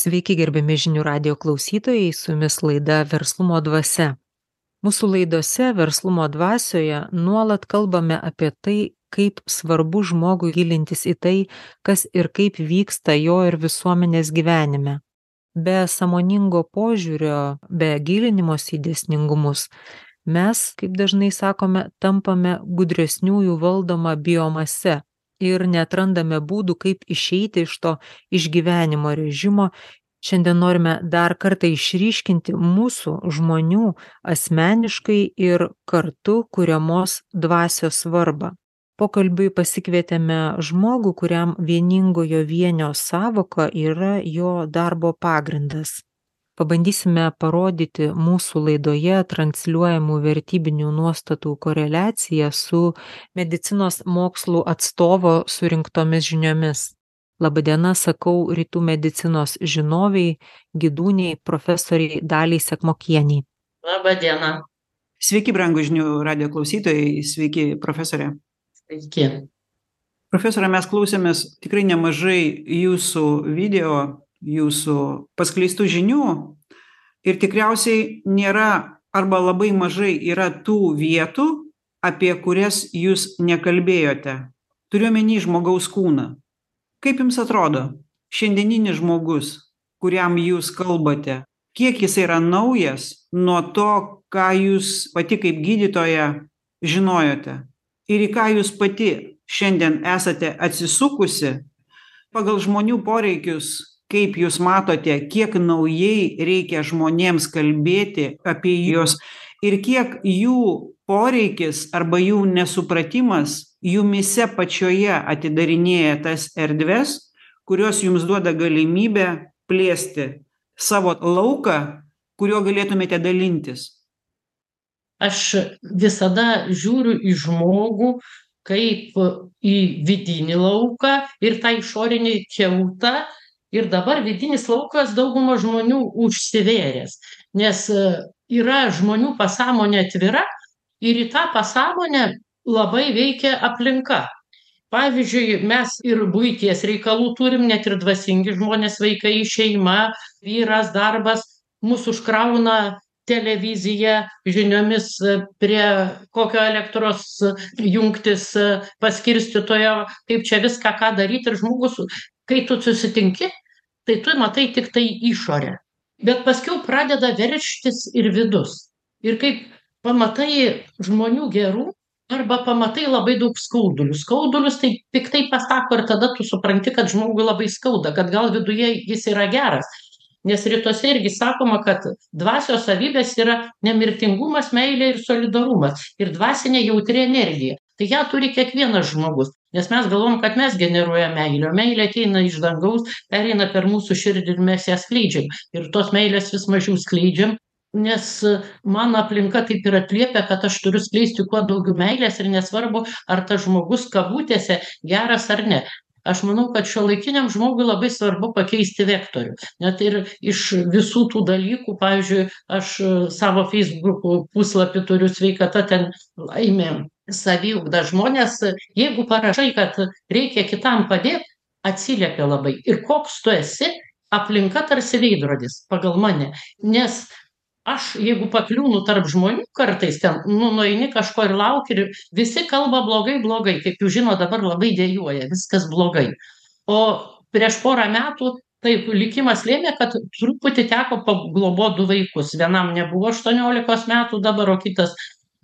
Sveiki, gerbiami žinių radio klausytojai, su jumis laida Verslumo dvasia. Mūsų laidose Verslumo dvasioje nuolat kalbame apie tai, kaip svarbu žmogui gilintis į tai, kas ir kaip vyksta jo ir visuomenės gyvenime. Be samoningo požiūrio, be gilinimos į dėsningumus, mes, kaip dažnai sakome, tampame gudresniųjų valdoma biomase ir neatrandame būdų, kaip išeiti iš to išgyvenimo režimo, šiandien norime dar kartą išryškinti mūsų žmonių asmeniškai ir kartu kuriamos dvasios svarbą. Pokalbiui pasikvietėme žmogų, kuriam vieningojo vienio savoka yra jo darbo pagrindas pabandysime parodyti mūsų laidoje transliuojamų vertybinių nuostatų koreliaciją su medicinos mokslų atstovo surinktomis žiniomis. Labadiena, sakau rytų medicinos žinoviai, gydūniai, profesoriai Daliai Sekmokieniai. Labadiena. Sveiki, brangų žinių radio klausytojai, sveiki, profesorė. Sveiki. Profesorė, mes klausėmės tikrai nemažai jūsų video jūsų paskleistų žinių ir tikriausiai nėra arba labai mažai yra tų vietų, apie kurias jūs nekalbėjote. Turiuomenį žmogaus kūną. Kaip jums atrodo, šiandieninis žmogus, kuriam jūs kalbate, kiek jis yra naujas nuo to, ką jūs pati kaip gydytoja žinojote ir į ką jūs pati šiandien esate atsisukusi pagal žmonių poreikius kaip jūs matote kiek naujai reikia žmonėms kalbėti apie juos ir kiek jų poreikis arba jų nesupratimas jumyse pačioje atidarinėja tas erdves kurios jums duoda galimybę plėsti savo lauką kuriuo galėtumėte dalintis. Aš visada žiūriu į žmogų kaip į vidinį lauką ir tą išorinį kiautą ir dabar vidinis laukas dauguma žmonių užsivėręs nes e, yra žmonių pasąmonė atvira ir į tą pasąmonę labai veikia aplinka. Pavyzdžiui mes ir buities reikalų turim net ir dvasingi žmonės vaikai šeima vyras darbas mus užkrauna televizija žiniomis e, prie kokio elektros jungtis e, paskirstytojo kaip čia viską ką daryt ir žmogus kai tu susitinki tai tu matai tiktai išorę. Bet paskiau pradeda veržtis ir vidus. Ir kaip pamatai žmonių gerų arba pamatai labai daug skaudulių. Skaudulius tai piktai pasako ir tada tu supranti kad žmogui labai skauda kad gal viduje jis yra geras. Nes rytuose irgi sakoma kad dvasios savybės yra nemirtingumas meilė ir solidarumas. Ir dvasinė jautri energija tai ją turi kiekvienas žmogus nes mes galvojam kad mes generuojam meilę o meilė ateina iš dangaus pereina per mūsų širdį ir mes ją skleidžiam. Ir tos meilės vis mažiau skleidžiam nes mano aplinka taip ir atliepia kad aš turiu skleisti kuo daugiau meilės ir nesvarbu ar tas žmogus kabutėse geras ar ne. Aš manau kad šiuolaikiniam žmogui labai svarbu pakeisti vektorių. Net ir iš visų tų dalykų pavyzdžiui aš savo feisbuko puslapį turiu sveikata ten laimė saviugda žmonės jeigu parašai kad reikia kitam padėt atsiliepia labai. Ir koks tu esi aplinka tarsi veidrodis pagal mane. Nes aš jeigu pakliūnu tarp žmonių kartais ten nu nueini kažko ir lauki ir visi kalba blogai blogai. Kaip jūs žinot dabar labai dejuoja viskas blogai. O prieš porą metų taip likimas lėmė kad truputį teko paglobot du vaikus. Vienam nebuvo aštuoniolikos metų dabar o kitas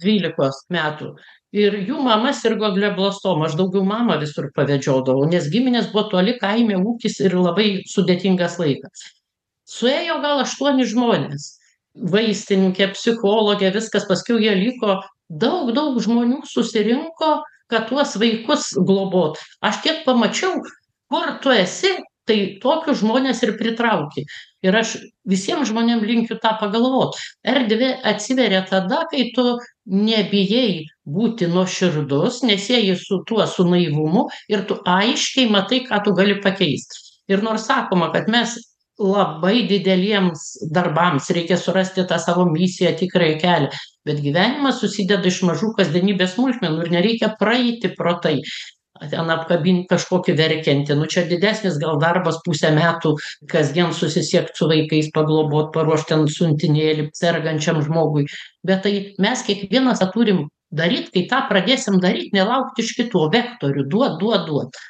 dvylikos metų ir jų mama sirgo glioblastoma aš daugiau mamą visur pavedžiodavau nes giminės buvo toli kaime ūkis ir labai sudėtingas laikas. Suėjo gal aštuoni žmonės. Vaistininkė psichologė viskas paskiau jie liko. Daug daug žmonių susirinko kad tuos vaikus globot. Aš kiek pamačiau kur tu esi tai tokius žmones ir pritrauki. Ir aš visiem žmonėm linkiu tą pagalvot. Erdvė atsiveria tada kai tu nebijai būti nuoširdus nesieji su tuo su naivumu ir tu aiškiai matai ką tu gali pakeist. Ir nors sakoma kad mes labai dideliems darbams reikia surasti tą savo misiją tikrąjį kelią bet gyvenimas susideda iš mažų kasdienybės smulkmenų ir nereikia praeiti pro tai ten apkabint kažkokį verkiantį. Nu čia didesnis gal darbas pusę metų kasdien susisiekt su vaikais paglobot paruošt ten siuntinėlį sergančiam žmogui. Bet tai mes kiekvienas tą turim daryt kai tą pradėsim daryt nelaukt iš kitų o vektorių duot duot duot.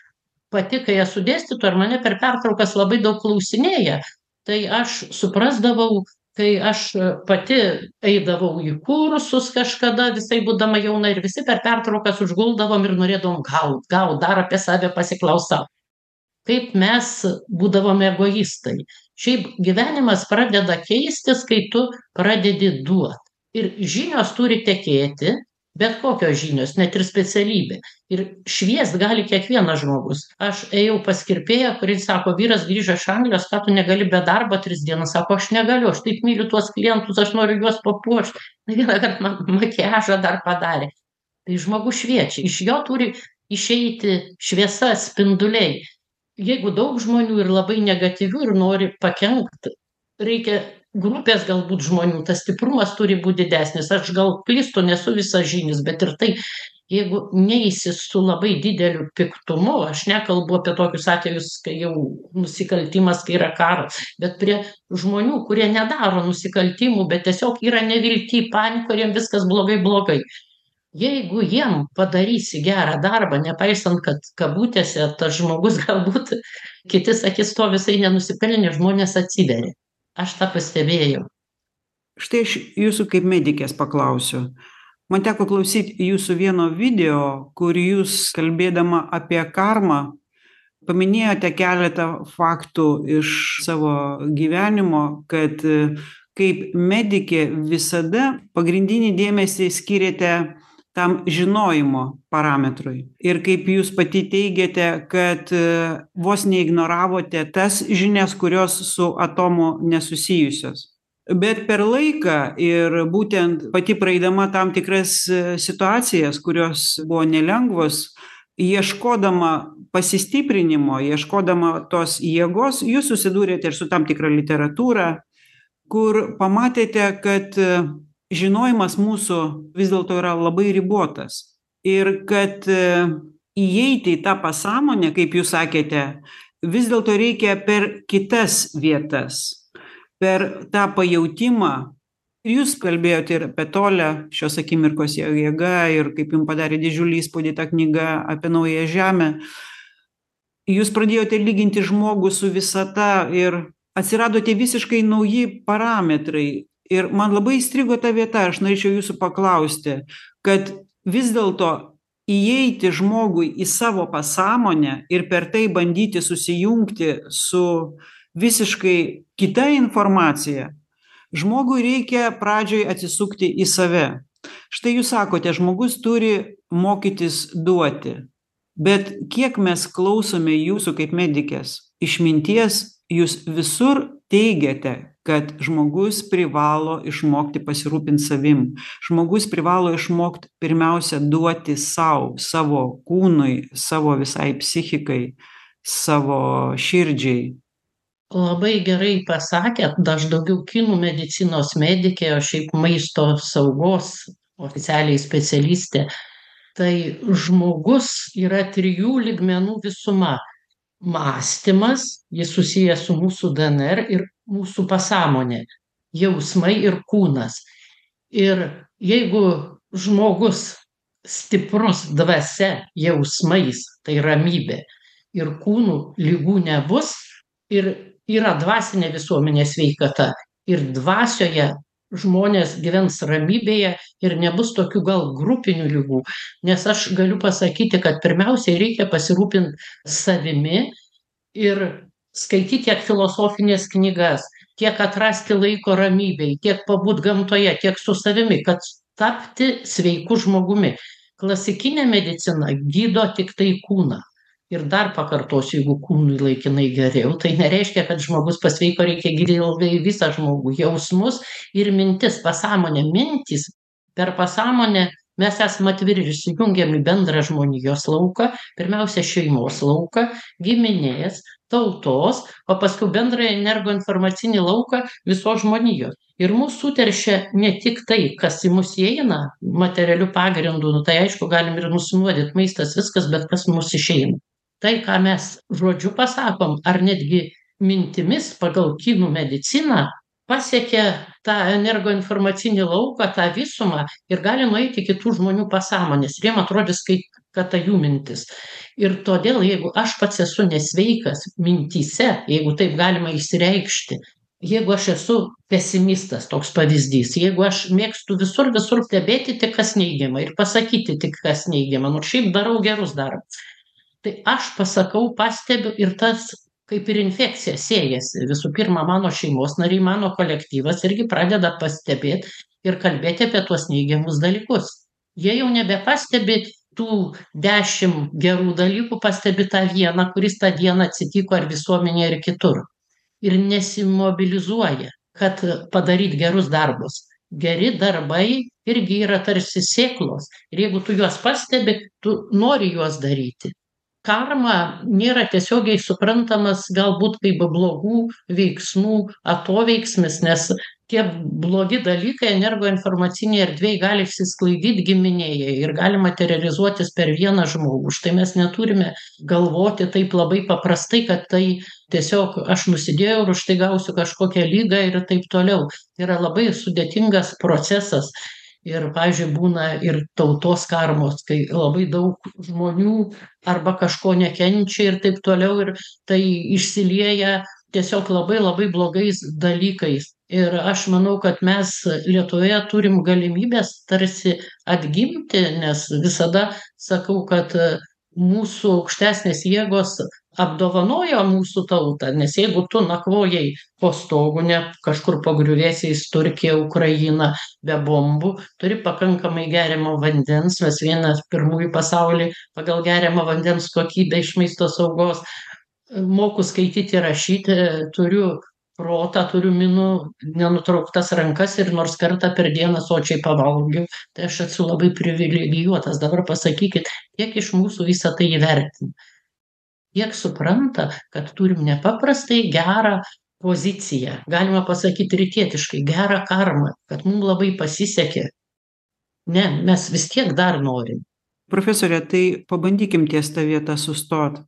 Pati kai esu dėstytoja ir mane per pertraukas labai daug klausinėja tai aš suprasdavau kai aš pati eidavau į kursus kažkada visai būdama jauna ir visi per pertraukas užguldavom ir norėdavom gaut gaut dar apie save pasiklaust sau kaip mes būdavom egoistai. Šiaip gyvenimas pradeda keistis kai tu pradedi duot. Ir žinios turi tekėti bet kokios žinios net ir specialybė. Ir šviest gali kiekvienas žmogus. Aš ėjau pas kirpėją kuri sako vyras grįžo iš anglijos ką tu negali be darbo tris dienas? Sako aš negaliu aš taip myliu tuos klientus aš noriu juos papuošt. Vienąkart man makiažą dar padarė. Tai žmogus šviečia. Iš jo turi išeiti šviesa spinduliai. Jeigu daug žmonių ir labai negatyvių ir nori pakenkt reikia grupės galbūt žmonių tas stiprumas turi būt didesnis. Aš gal klystu nesu visažinis bet ir tai jeigu neisi su labai dideliu piktumu aš nekalbu apie tokius atvejus kai jau nusikaltimas kai yra karas bet prie žmonių kurie nedaro nusikaltimų bet tiesiog yra nevilty panikoj ir jiem viskas blogai blogai. Jeigu jiem padarysi gerą darbą nepaisant kad kabutėse tas žmogus galbūt kiti sakys to visai nenusipelnė žmonės atsiveria aš tą pastebėjau. Štai aš jūsų kaip medikės paklausiu. Man teko klausyt jūsų vieno video kur jūs kalbėdama apie karmą paminėjote keletą faktų iš savo gyvenimo kad kaip medikė visada pagrindinį dėmesį skyrėte tam žinojimo parametrui. Ir kaip jūs pati teigiate kad vos neignoravote tas žinias kurios su atomu nesusijusios. Bet per laiką ir būtent pati praeidama tam tikras situacijas kurios buvo nelengvos ieškodama pasistiprinimo ieškodama tos jėgos jūs susidūrėte ir su tam tikra literatūra kur pamatėte kad žinojimas mūsų vis dėlto yra labai ribotas. Ir kad įeiti į tą pasąmonę kaip jūs sakėte vis dėlto reikia per kitas vietas. Per tą pajautimą. Jūs kalbėjot ir apie tolią šios akimirkos jėga ir kaip jum padarė didžiulį įspūdį ta knyga apie naująją žemę. Jūs pradėjote lyginti žmogų su visata ir atsirado tie visiškai nauji parametrai ir man labai įstrigo ta vieta aš norėčiau jūsų paklausti kad vis dėlto įeiti žmogui į savo pasąmonę ir per tai bandyti susijungti su visiškai kita informacija žmogui reikia pradžioj atsisukti į save. Štai jūs sakote žmogus turi mokytis duoti bet kiek mes klausome jūsų kaip medikės? Išminties jūs visur teigiate kad žmogus privalo išmokti pasirūpint savim. Žmogus privalo išmokt pirmiausia duoti sau savo kūnui savo visai psichikai savo širdžiai. Labai gerai pasakėt aš daugiau kinų medicinos medikė o šiaip maisto saugos oficialiai specialistė. Tai žmogus yra trijų lygmenų visuma mąstymas jis susijęs su mūsų dnr ir mūsų pasąmonė jausmai ir kūnas. Ir jeigu žmogus stiprus dvasia jausmais tai ramybė ir kūnu ligų nebus ir yra dvasinė visuomenės sveikata ir dvasioje žmonės gyvens ramybėje ir nebus tokių gal grupinių ligų. Nes aš galiu pasakyti kad pirmiausiai reikia pasirūpint savimi ir skaityt tiek filosofines knygas tiek atrasti laiko ramybei tiek pabūt gamtoje tiek su savimi kad tapti sveiku žmogumi. Klasikinė medicina gydo tiktai kūną ir dar pakartosiu jeigu kūnui laikinai geriau tai nereiškia kad žmogus pasveiko reikia gydyt ilgai visą žmogų. Jausmus ir mintis pasąmonė. Mintys per pasąmonę mes esam atviri ir įsijungiam į bendrą žmonijos lauką pirmiausia šeimos lauką giminės tautos o paskiau bendrąjį energoinformacinį lauką visos žmonijos. Ir mus suteršia ne tik tai kas į mus įeina materialiu pagrindu nu tai aišku galim ir nusinuodyt maistas viskas bet kas mus išeina tai ką mes žodžiu pasakom ar netgi mintimis pagal kinų mediciną pasiekia tą energoinformacinį lauką tą visumą ir gali nueiti į kitų žmonių pasąmones ir jiem atrodys kaip kad tai jų mintis. Ir todėl jeigu aš pats esu nesveikas mintyse jeigu taip galima išsireikšti jeigu aš esu pesimistas toks pavyzdys jeigu aš mėgstu visur visur stebėti tik kas neigiama ir pasakyti tik kas neigiama nors šiaip darau gerus darbus tai aš pasakau pastebiu ir tas kaip ir infekcija siejasi. Visų pirma mano šeimos nariai mano kolektyvas irgi pradeda pastebėt ir kalbėti apie tuos neigiamus dalykus. Jie jau nebepastebi tų dešim gerų dalykų pastebi tą vieną kuris tą dieną atsitiko ar visuomenėj ar kitur. Ir nesimobilizuoja kad padaryt gerus darbus. Geri darbai irgi yra tarsi sėklos. Ir jeigu tu juos pastebi tu nori juos daryti karma nėra tiesiogiai suprantamas galbūt kaip blogų veiksmų atoveiksmis nes tie blogi dalykai energoinformacinėj erdvėj gali išsisklaidyt giminėje ir gali materializuotis per vieną žmogų. Štai mes neturime galvoti taip labai paprastai kad tai tiesiog aš nusidėjau ir už tai gausiu kažkokią ligą ir taip toliau. Yra labai sudėtingas procesas ir pavyzdžiui būna ir tautos karmos kai labai daug žmonių arba kažko nekenčia ir taip toliau ir tai išsilieja tiesiog labai labai blogais dalykais. Ir aš manau kad mes lietuvoje turim galimybes tarsi atgimti nes visada sakau kad mūsų aukštesnės jėgos apdovanojo mūsų tautą nes jeigu tu nakvojai po stogu ne kažkur po griuvėsiais turkija ukraina be bombų turi pakankamai geriamo vandens mes vienas pirmųjų pasauly pagal geriamo vandens kokybę iš maisto saugos moku skaityti rašyti turiu protą turiu minų nenutrauktas rankas ir nors kartą per dieną sočiai pavalgiau tai aš esu labai privilegijuotas. Dabar pasakykit kiek iš mūsų visa tai įvertina kiek supranta kad turim nepaprastai gerą poziciją galima pasakyt rytietiškai gerą karmą kad mum labai pasisekė. Ne mes vis tiek dar norim. Profesore tai pabandykim ties ta vieta sustot.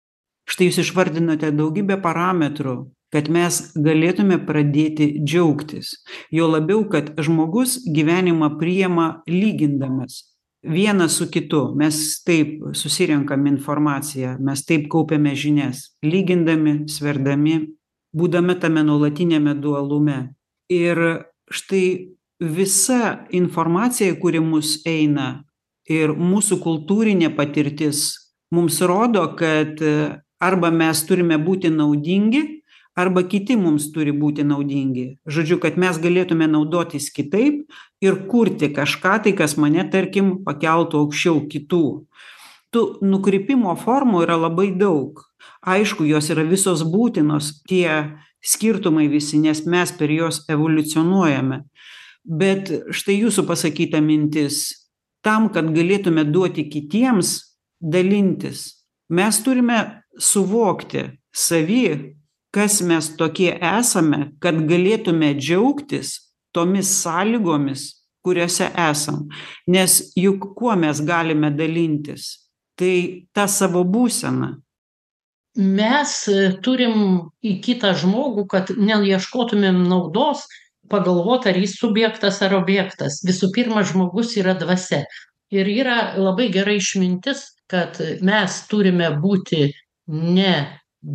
Štai jūs išvardinote daugybę parametrų kad mes galėtume pradėti džiaugtis. Juo labiau kad žmogus gyvenimą priima lygindamas vieną su kitu. Mes taip susirenkam informaciją mes taip kaupiame žinias lygindami sverdami būdami tame nuolatiniame dualume. Ir štai visa informacija kuri mus eina ir mūsų kultūrinė patirtis mums rodo kad arba mes turime būti naudingi arba kiti mums turi būti naudingi. Žodžiu kad mes galėtume naudotis kitaip ir kurti kažką tai kas mane tarkim pakeltų aukščiau kitų. Tų nukrypimo formų yra labai daug. Aišku jos yra visos būtinos tie skirtumai visi nes mes per juos evoliucionuojame. Bet štai jūsų pasakyta mintis tam kad galėtume duoti kitiems dalintis mes turime suvokti savy kas mes tokie esame kad galėtume džiaugtis tomis sąlygomis kuriose esam. Nes juk kuo mes galime dalintis? Tai ta savo būsena. Mes turim į kitą žmogų kad neieškotumėm naudos pagalvot ar jis subjektas ar objektas. Visų pirma žmogus yra dvasia. Ir yra labai gera išmintis kad mes turime būti ne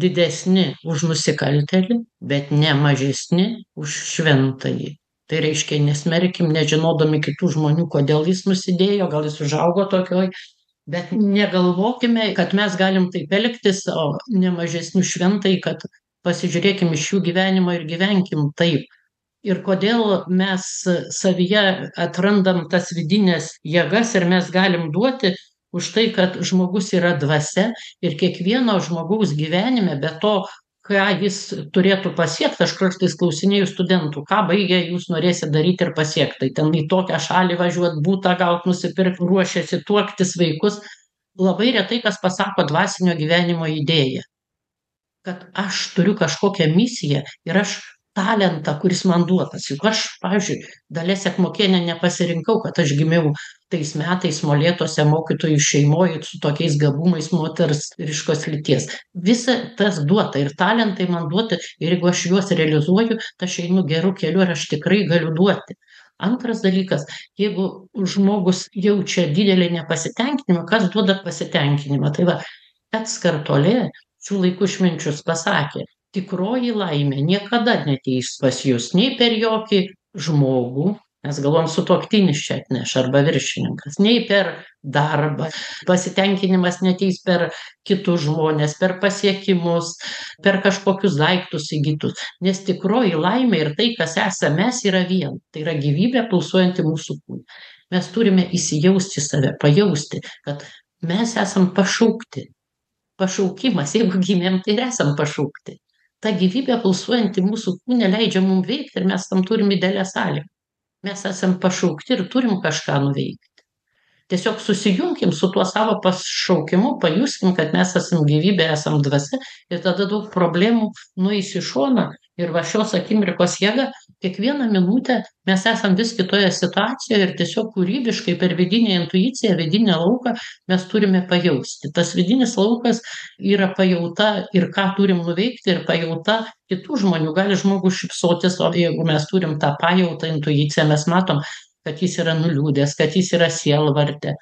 didesni už nusikaltėlį bet ne mažesni už šventąjį. Tai reiškia nesmerkim nežinodami kitų žmonių kodėl jis nusidėjo gal jis užaugo tokioj bet negalvokime kad mes galim taip elgtis o ne mažesni už šventąjį kad pasižiūrėkim iš jų gyvenimo ir gyvenkim taip. Ir kodėl mes savyje atrandam tas vidines jėgas ir mes galim duoti už tai kad žmogus yra dvasia ir kiekvieno žmogaus gyvenime be to ką jis turėtų pasiekt aš kartais klausinėju studentų ką baigę jūs norėsit daryt ir pasiekt? Tai ten į tokią šalį važiuot butą gaut nusipirkt ruošiasi tuoktis vaikus. Labai retai kas pasako dvasinio gyvenimo idėją. Kad aš turiu kažkokią misiją ir aš talentą kuris man duotas. Juk aš pavyzdžiui dalia sekmokienė nepasirinkau kad aš gimiau tais metais molėtuose mokytojų šeimoj su tokiais gabumais moters ryškios lyties. Visa tas duota ir talentai man duoti ir jeigu aš juos realizuoju tai aš einu geru keliu ir aš tikrai galiu duoti. Antras dalykas jeigu žmogus jaučia didelį nepasitenkinimą kas duoda pasitenkinimą? Tai va etskartolė šių laikų išminčius pasakė tikroji laimė niekada neateis pas jus nei per jokį žmogų mes galvojam sutuoktinis čia atneš arba viršininkas nei per darbą. Pasitenkinimas neateis per kitus žmones per pasiekimus per kažkokius daiktus įgytus. Nes tikroji laimė ir tai kas esam mes yra viena tai yra gyvybė pulsuojanti mūsų kūne mes turime įsijausti į save pajausti kad mes esam pašaukti. Pašaukimas jeigu gimėm tai ir esam pašaukti ta gyvybė pulsuojanti mūsų kūne leidžia mum veikt ir mes tam turim idealias sąlygas mes esam pašaukti ir turim kažką nuveikt tiesiog susijunkim su tuo savo pašaukimu pajuskim kad mes esam gyvybė esam dvasia ir tada daug problemų nueis į šoną ir va šios akimirkos jėga kiekvieną minutę mes esam vis kitoje situacijoje ir tiesiog kūrybiškai per vidinę intuiciją vidinį lauką mes turime pajausti. Tas vidinis laukas yra pajauta ir ką turim nuveikti ir pajauta kitų žmonių. Gali žmogus šypsotis o jeigu mes turim tą pajautą intuiciją mes matom kad jis yra nuliūdęs kad jis yra sielvarte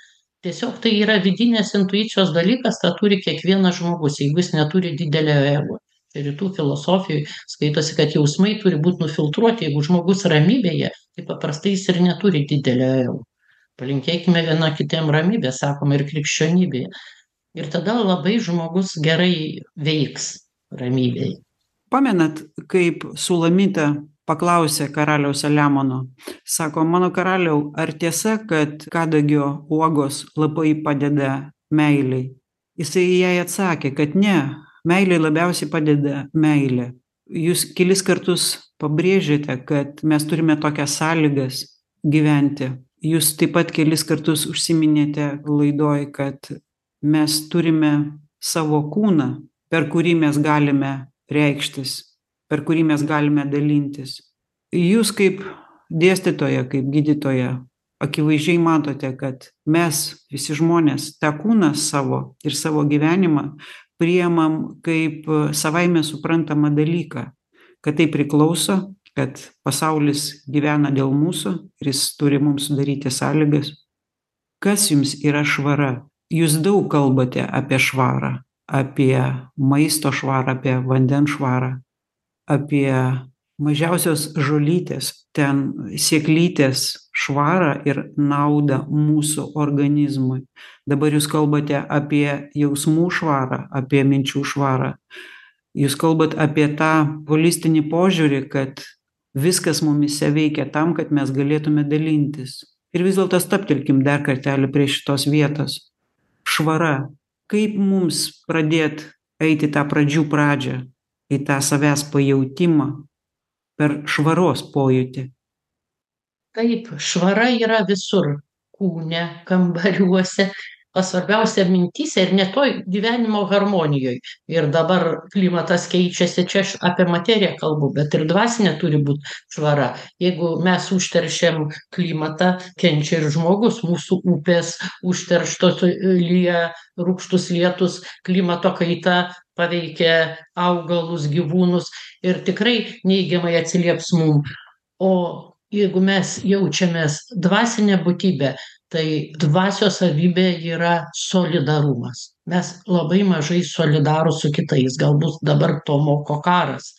tiesiog tai yra vidinės intuicijos dalykas tą turi kiekvienas žmogus jeigu jis neturi didelio ego rytų filosofijoj skaitosi kad jausmai turi būt nufiltruoti jeigu žmogus ramybėje tai paprastai jis ir neturi didelio palinkėkime viena kitiem ramybės sakoma ir krikščionybėje. Ir tada labai žmogus gerai veiks ramybėj pamenat kaip sulamita paklausė karaliaus saliamono? Sako mano karaliau ar tiesa kad kadagio uogos labai padeda meilei jisai jai atsakė kad ne meilei labiausiai padeda meilė. Jūs kelis kartus pabrėžėte kad mes turime tokias sąlygas gyventi. Jūs taip pat kelis kartus užsiminėte laidoj kad mes turime savo kūną per kurį mes galime reikštis per kurį mes galime dalintis. Jūs kaip dėstytoja kaip gydytoja akivaizdžiai matote kad mes visi žmonės tą kūną savo ir savo gyvenimą priimam kaip savaime suprantamą dalyką kad tai priklauso kad pasaulis gyvena dėl mūsų ir jis turi mums sudaryti sąlygas. Kas jums yra švara? Jūs daug kalbate apie švarą apie maisto švarą apie vandens švarą apie mažiausios žolytės ten sėklytės švarą ir naudą mūsų organizmui. Dabar jūs kalbate apie jausmų švarą apie minčių švarą. Jūs kalbat apie tą holistinį požiūrį kad viskas mumyse veikia tam kad mes galėtume dalintis. Ir vis dėlto stabtelkim dar kartelį prie šitos vietos. Švara. Kaip mums pradėt eit į tą pradžių pradžią į tą savęs pajautimą per švaros pojūtį. Taip švara yra visur kūne kambariuose. O svarbiausia mintyse ir net toj gyvenimo harmonijoj. Ir dabar klimatas keičiasi čia aš apie materiją kalbu bet ir dvasinė turi būt švara. Jeigu mes užteršiam klimatą kenčia ir žmogus mūsų upės užterštos lyja rūgštūs lietūs klimato kaita paveikia augalus gyvūnus ir tikrai neigiamai atsilieps mum. O jeigu mes jaučiamės dvasine būtybe tai dvasios savybė yra solidarumas. Mes labai mažai solidarūs su kitais galbūt dabar to moko karas.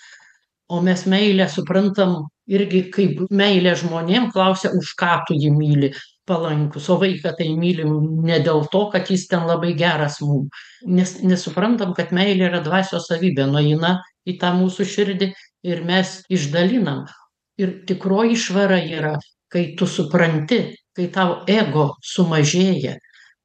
O mes meilę suprantam irgi kaip meilę žmonėm klausia už ką tu jį myli palankus o vaiką tai mylim ne dėl to kad jis ten labai geras mum. Nes nesuprantam kad meilė yra dvasios savybė nueina į tą mūsų širdį ir mes išdalinam. Ir tikroji švara yra kai tu supranti kai tau ego sumažėja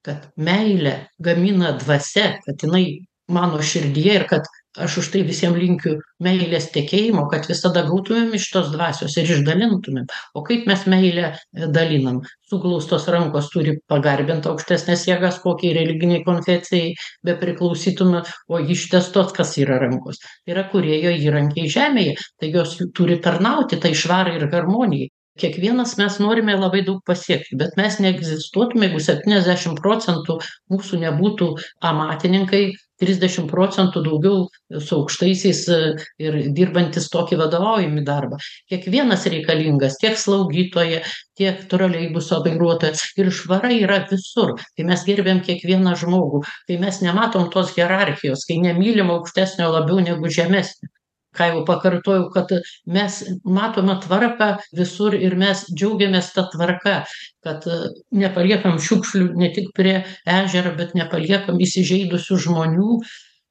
kad meilę gamina dvasia kad jinai mano širdyje ir kad aš už tai visiem linkiu meilės tekėjimo kad visada gautumėm iš tos dvasios ir išdalintumėm. O kaip mes meilę dalinam? Suglaustos rankos turi pagarbint aukštesnes jėgas kokiai religinei konfesijai bepriklausytume o ištiestos kas yra rankos? Yra kūrėjo įrankiai žemėje. Tai jos turi tarnauti tai švarai ir harmonijai kiekvienas mes norime labai daug pasiekti bet mes neegzistuotume jeigu septyniasdešim procentų mūsų nebūtų amatininkai trisdešim procentų daugiau su aukštaisiais ir dirbantys tokį vadovaujamį darbą. Kiekvienas reikalingas tiek slaugytoja tiek troleibuso vairuotojas ir švara yra visur. Kai mes gerbiam kiekvieną žmogų kai mes nematom tos hierarchijos kai nemylim aukštesnio labiau negu žemesnio ką jau pakartojau kad mes matome tvarką visur ir mes džiaugiamės ta tvarka kad nepaliekam šiukšlių ne tik prie ežero bet nepaliekam įsižeidusių žmonių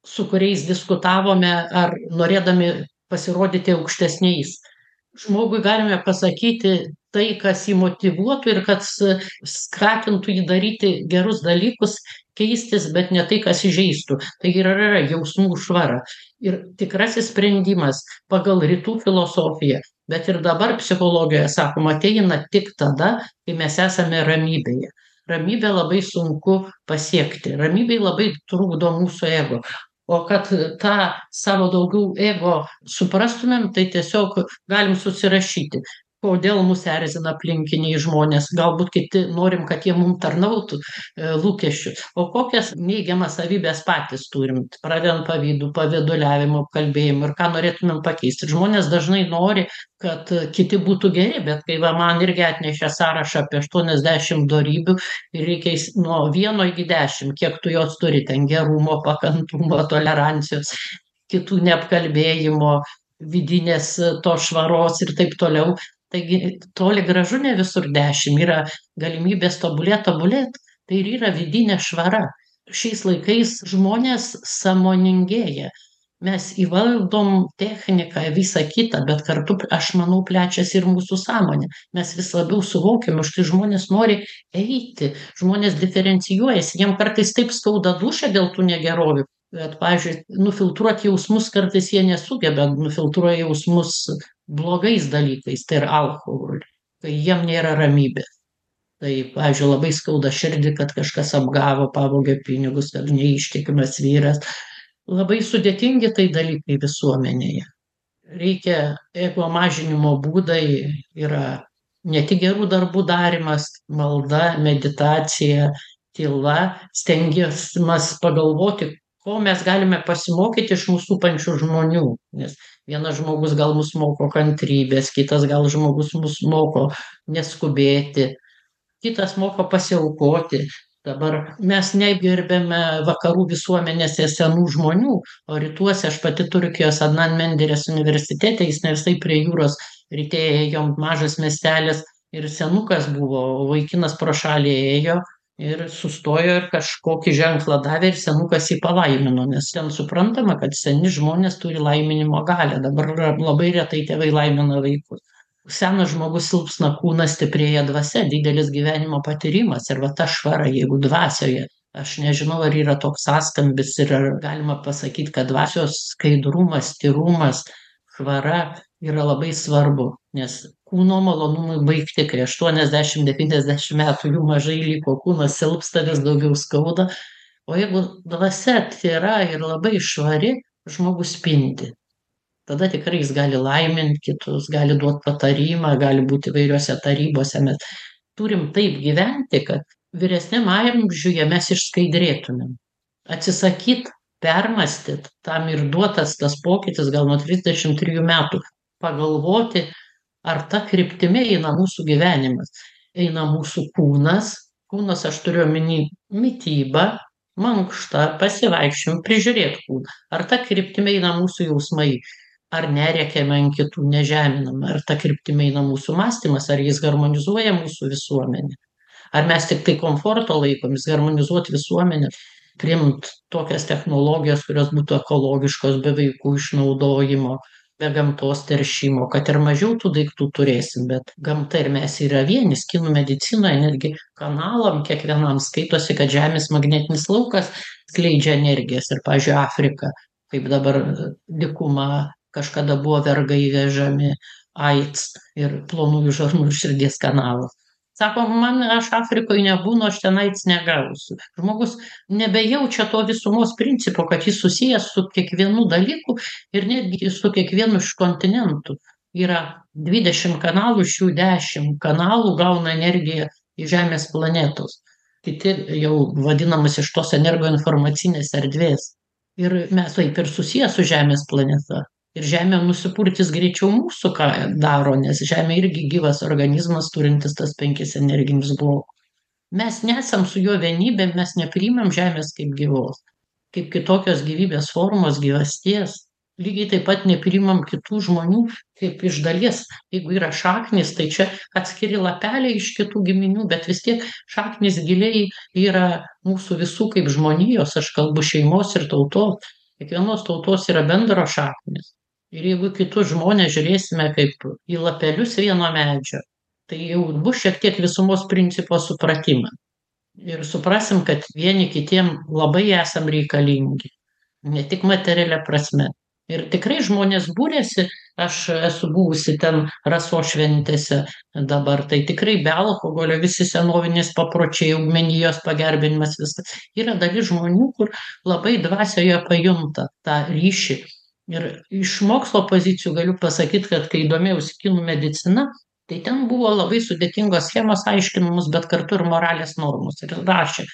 su kuriais diskutavome ar norėdami pasirodyti aukštesniais. Žmogui galime pasakyti tai kas jį motyvuotų ir kas skatintų jį daryti gerus dalykus keistis bet ne tai kas įžeistų. Tai ir yra jausmų švara ir tikrasis sprendimas pagal rytų filosofiją bet ir dabar psichologijoje sakoma ateina tik tada kai mes esame ramybėje. Ramybę labai sunku pasiekti. Ramybei labai trukdo mūsų ego. O kad tą savo daugiau ego suprastumėm tai tiesiog galim susirašyti kodėl mus erzina aplinkiniai žmonės. Galbūt kiti norim kad jie mum tarnautų lūkesčių. O kokias neigiamas savybes patys turim? Pradedant pavydu pavyduliavimu apkalbėjimu ir ką norėtumėm pakeisti. Žmonės dažnai nori kad kiti būtų geri bet kai va man irgi atnešė sąrašą apie aštuoniasdešim dorybių ir reikia nuo vieno iki dešim kiek tu jos turi ten gerumo pakantumo tolerancijos kitų neapkalbėjimo vidinės tos švaros ir taip toliau taigi toli gražu ne visur dešim yra galimybės tobulėt tobulėt. Tai ir yra vidinė švara. Šiais laikais žmonės sąmoningėja. Mes įvaldom techniką visa kita bet kartu aš manau plečiasi ir mūsų sąmonė. Mes vis labiau suvokiam už tai žmonės nori eiti. Žmonės diferencijuojasi. Jiem kartais taip skauda dūšią dėl tų negerovių bet pavyzdžiui nufiltruot jausmus kartais jie nesugeba nufiltruoja jausmus blogais dalykais tai yra alkoholiu kai jiem nėra ramybės. Tai pavyzdžiui labai skauda širdį kad kažkas apgavo pavogė pinigus kad neištikimas vyras. Labai sudėtingi tai dalykai visuomenėje. Reikia ego mažinimo būdai yra ne tik gerų darbų darymas malda meditacija tyla stengiamas pagalvoti ko mes galime pasimokyti iš mus supančių žmonių. Nes vienas žmogus gal mus moko kantrybės kitas gal žmogus mus moko neskubėti kitas moko pasiaukoti. Dabar mes negerbiame vakarų visuomenėse senų žmonių o rytuose aš pati turkijos adnan menderes universitete jis ne visai prie jūros ryte ėjom mažas miestelis ir senukas buvo vaikinas pro šalį ėjo ir sustojo ir kažkokį ženklą davė ir senukas jį palaimino nes ten suprantama kad seni žmonės turi laiminimo galią. Dabar labai retai tėvai laimina vaikus. Senas žmogus silpsna kūnas stiprėja dvasia didelis gyvenimo patyrimas ir va ta švara jeigu dvasioje aš nežinau ar yra toks sąskambis ir ar galima pasakyt kad dvasios skaidrumas tyrumas švara yra labai svarbu nes kūno malonumai baigti kai aštuoniasdešim devyniasdešim metų jų mažai liko kūnas silpsta vis daugiau skauda. O jeigu dvasia atvira ir labai švari žmogus spindi tada tikrai jis gali laimint kitus gali duot patarimą gali būt įvairiose tarybose mes turim taip gyventi kad vyresniam amžiuje mes išskaidrėtumėm. Atsisakyt permąstyt tam ir duotas tas pokytis gal nuo trisdešim trijų metų pagalvoti ar ta kryptimi eina mūsų gyvenimas? Eina mūsų kūnas? Kūnas aš turiu omeny mitybą mankštą pasivaikščiojimą prižiūrėt kūną. Ar ta kryptimi eina mūsų jausmai? Ar nerėkiame ant kitų nežeminame? Ar ta kryptimi eina mūsų mąstymas? Ar jis harmonizuoja mūsų visuomenę? Ar mes tiktai komforto laikomės harmonizuot visuomenę priimt tokias technologijas kurios būtų ekologiškos be vaikų išnaudojimo be gamtos teršimo kad ir mažiau tų daiktų turėsim bet gamta ir mes yra vienis kinų medicinoje netgi kanalam kiekvienam skaitosi kad žemės magnetinis laukas skleidžia energijas. Ir pavyzdžiui afrika kaip dabar dykumą kažkada buvo vergai vežami aids ir plonųjų žarnų ir širdies kanalų sako man aš afrikoj nebūnu aš ten aids negausiu. Žmogus nebejaučia to visumos principo kad jis susijęs su kiekvienu dalyku ir netgi su kiekvienu iš kontinentų. Yra dvidešim kanalų iš jų dešim kanalų gauna energiją iš žemės planetos. Kiti jau vadinamas iš tos energoinformacinės erdvės. Ir mes taip ir susiję su žemės planeta ir žemė nusipurtys greičiau mūsų ką daro nes žemė irgi gyvas organizmas turintis tas penkis energinius blokus. Mes nesam su juo vienybė mes nepriimam žemės kaip gyvos kaip kitokios gyvybės formos gyvasties. Lygiai taip pat nepriimam kitų žmonių kaip iš dalies. Jeigu yra šaknys tai čia atskiri lapeliai iš kitų giminių bet vis tiek šaknys giliai yra mūsų visų kaip žmonijos. Aš kalbu šeimos ir tautos. Kiekvienos tautos yra bendros šaknys ir jeigu kitus žmones žiūrėsime kaip į lapelius vieno medžio tai jau bus šiek tiek visumos principo supratimas ir suprasim kad vieni kitiem labai esam reikalingi ne tik materialia prasme. Ir tikrai žmonės buriasi aš esu buvusi ten rasos šventėse dabar tai tikrai be alkoholio visi senovinės papročiai augmenijos pagerbinimas viskas yra dalis žmonių kur labai dvasioje pajunta tą ryšį ir iš mokslo pozicijų galiu pasakyt kad kai domėjausi kinų medicina tai ten buvo labai sudėtingos schemos aiškinamos bet kartu ir moralės normos. Ir rašė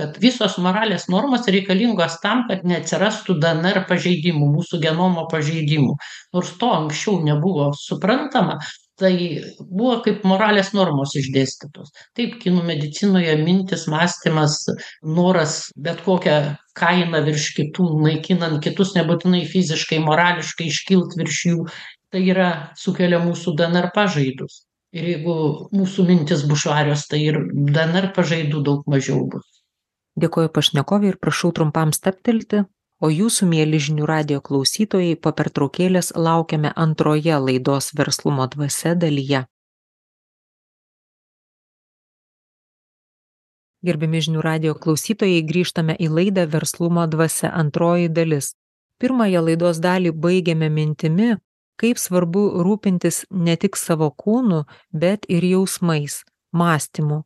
kad visos moralės normos reikalingos tam kad neatsirastų dnr pažeidimų mūsų genomo pažeidimų. Nors to anksčiau nebuvo suprantama tai buvo kaip moralės normos išdėstytos. Taip kinų medicinoje mintys mąstymas noras bet kokia kaina virš kitų naikinant kitus nebūtinai fiziškai morališkai iškilt virš jų tai yra sukelia mūsų dnr pažaidus ir jeigu mūsų mintys bus švarios tai ir dnr pažaidų daug mažiau bus. Dėkoju pašnekovei ir prašau trumpam stabtelti o jūsų mieli žinių radijo klausytojai po pertraukėlės laukiame antroje laidos verslumo dvasia dalyje. Gerbiami žinių radijo klausytojai grįžtame į laidą verslumo dvasia antroji dalis. Pirmąją laidos dalį baigėme mintimi kaip svarbu rūpintis ne tik savo kūnu bet ir jausmais mąstymu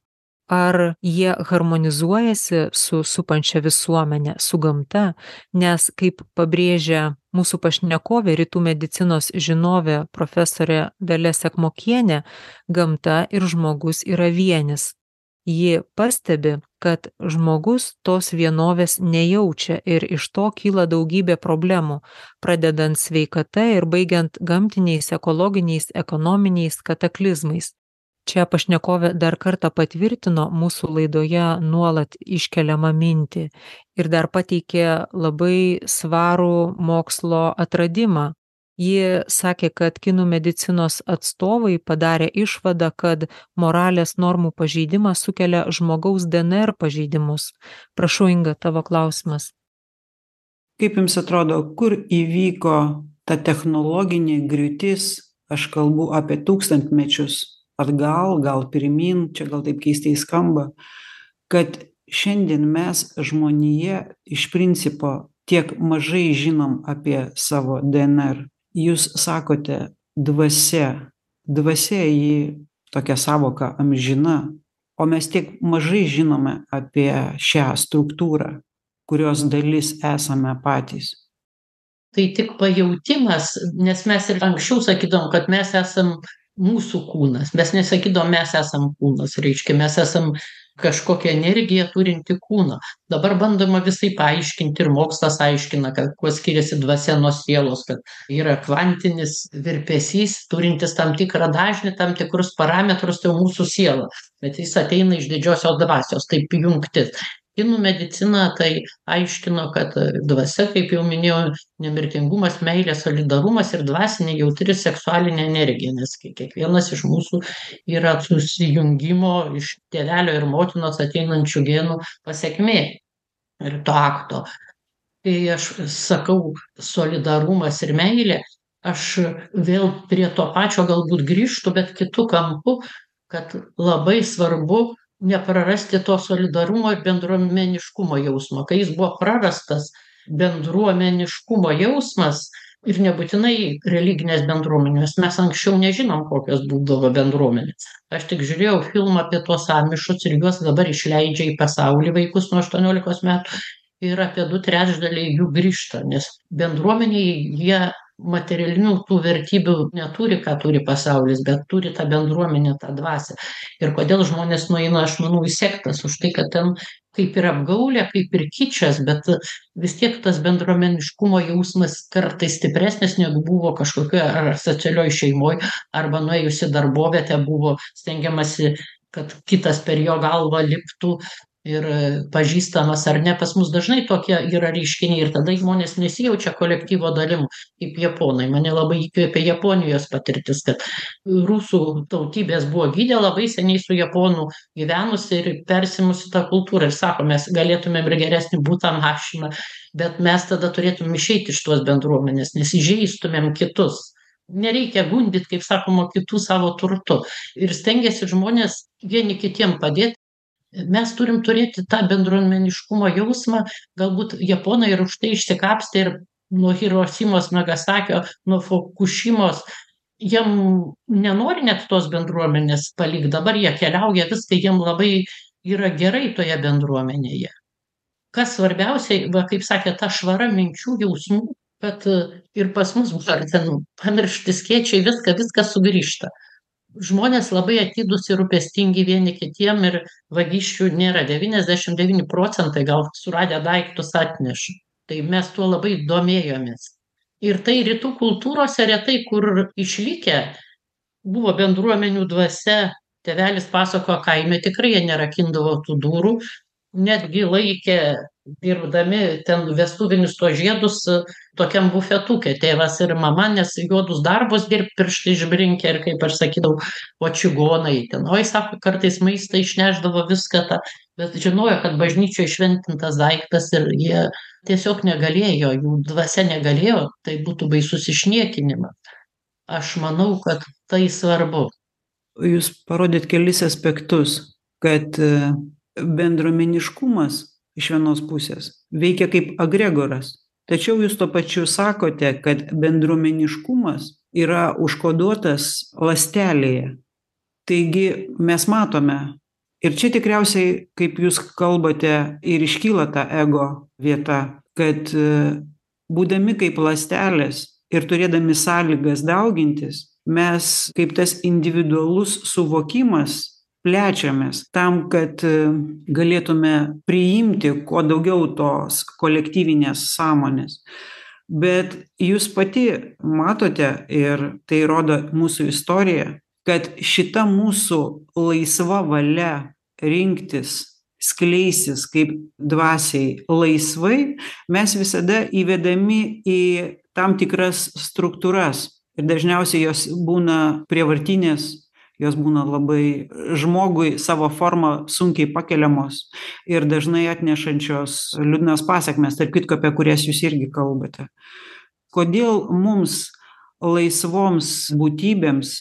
ar jie harmonizuojasi su supančia visuomene su gamta nes kaip pabrėžia mūsų pašnekovė rytų medicinos žinovė profesorė dalia sekmokienė gamta ir žmogus yra vienis. Ji pastebi kad žmogus tos vienovės nejaučia ir iš to kyla daugybė problemų pradedant sveikata ir baigiant gamtiniais ekologiniais ekonominiais kataklizmais čia pašnekovė dar kartą patvirtino mūsų laidoje nuolat iškeliamą mintį ir dar pateikė labai svarų mokslo atradimą. Ji sakė kad kinų medicinos atstovai padarė išvadą kad moralės normų pažeidimas sukelia žmogaus dnr pažeidimus. Prašau inga tavo klausimas. Kaip jums atrodo kur įvyko ta technologinė griūtis aš kalbu apie tūkstantmečius atgal gal pirmyn čia gal taip keistai skamba kad šiandien mes žmonija iš principo tiek mažai žinom apie savo dnr jūs sakote dvasia. Dvasia ji tokia sąvoka amžina o mes tiek mažai žinome apie šią struktūrą kurios dalis esame patys. Tai tik pajautimas nes mes ir anksčiau sakydavom kad mes esam mūsų kūnas. Mes nesakydavom mes esam kūnas reiškia mes esam kažkokią energiją turinti kūną dabar bandoma visaip paaiškinti ir mokslas aiškina kad kuo skiriasi dvasia nuo sielos kad yra kvantinis virpesys turintis tam tikrą dažnį tam tikrus parametrus tai jau mūsų siela. Bet jis ateina iš didžiosios dvasios taip jungtis kinų medicina tai aiškino kad dvasia kaip jau minėjau nemirtingumas meilė solidarumas ir dvasinė jautri seksualinė energija nes kai kiekvienas iš mūsų yra susijungimo iš tėvelio ir motinos ateinančių genų pasekmė ir to akto. Kai aš sakau solidarumas ir meilė aš vėl prie to pačio galbūt grįžtu bet kitu kampu kad labai svarbu neprarasti to solidarumo ir bendruomeniškumo jausmo. Kai jis buvo prarastas bendruomeniškumo jausmas ir nebūtinai religinės bendruomenės mes anksčiau nežinom kokios būdavo bendruomenės. Aš tik žiūrėjau filmą apie tuos amišus ir juos dabar išleidžia į pasaulį vaikus nuo aštuoniolikos metų ir apie du trečdaliai jų grįžta nes bendruomenėj jie materialinių tų vertybių neturi ką turi pasaulis bet turi tą bendruomenę tą dvasią ir kodėl žmonės nueina aš manau į sektas už tai kad ten kaip ir apgaulė kaip ir kičas bet vis tiek tas bendruomeniškumo jausmas kartais stipresnis negu buvo kažkokioj ar asocialioj šeimoj arba nuėjus į darbovietę buvo stengiamasi kad kitas per jo galvą liptų ir pažįstamas ar ne pas mus dažnai tokie yra reiškiniai ir tada žmonės nesijaučia kolektyvo dalim kaip japonai. Mane labai įkvėpė japonijos patirtis kad rusų tautybės buvo gidė labai seniai su japonu gyvenusi ir persimusi tą kultūrą ir sako mes galėtumėm ir geresnį butą mašiną bet mes tada turėtumėm išeit iš tos bendruomenės nes įžeistumėm kitus. Nereikia gundyt kaip sakoma kitų savo turtu. Ir stengiasi žmonės vieni kitiem padėt mes turim turėti tą bendruomeniškumo jausmą galbūt japonai ir už tai išsikapstė ir nuo hirošimos nagasakio nuo fukušimos jiem nenori net tos bendruomenės palikt dabar jie keliauja viską jiem labai yra gerai toje bendruomenėje. Kas svarbiausia va kaip sakėt ta švara minčių jausmų kad ir pas mus ar ten pamiršti skėčiai viską viskas sugrįžta žmonės labai atidūs ir rūpestingi vieni kitiem ir vagysčių nėra. Devyniasdešim devyni procentai gal suradę daiktus atneša. Tai mes tuo labai domėjomės. Ir tai rytų kultūrose retai kur išlikę buvo bendruomenių dvasia. Tėvelis pasakojo kaime tikrai jie nerakindavo tų durų netgi laikė dirbdami ten vestuvinius tuos žiedus tokiam bufetuke. Tėvas ir mama nes juodus darbus dirbt pirštai išbrinkę ir kaip aš sakydavau o čigonai ten. Oi sako kartais maistą išnešdavo viską tą bet žinojo kad bažnyčioj šventintas daiktas ir jie tiesiog negalėjo jų dvasia negalėjo tai būtų baisus išniekinimas. Aš manau kad tai svarbu. Jūs parodėt kelis aspektus kad bendruomeniškumas iš vienos pusės. Veikia kaip agregoras. Tačiau jūs tuo pačiu sakote kad bendruomeniškumas yra užkoduotas ląstelėje. Taigi mes matome ir čia tikriausiai kaip jūs kalbate ir iškyla ta ego vieta kad būdami kaip ląstelės ir turėdami sąlygas daugintis mes kaip tas individualus suvokimas plečiamės tam kad galėtume priimti kuo daugiau tos kolektyvinės sąmonės. Bet jūs pati matote ir tai rodo mūsų istorija kad šita mūsų laisva valia rinktis skleistis kaip dvasiai laisvai mes visada įvedami į tam tikras struktūras ir dažniausiai jos būna prievartinės jos būna labai žmogui savo forma sunkiai pakeliamos ir dažnai atnešančios liūdnas pasekmes tarp kitko apie kurias jūs irgi kalbate. Kodėl mums laisvoms būtybėms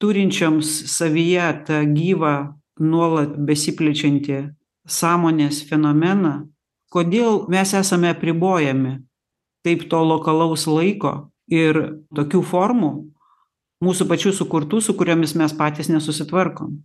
turinčioms savyje tą gyvą nuolat besiplečiantį sąmonės fenomeną kodėl mes esame apribojami taip to lokalaus laiko ir tokių formų mūsų pačių sukurtų su kuriomis mes patys nesusitvarkom.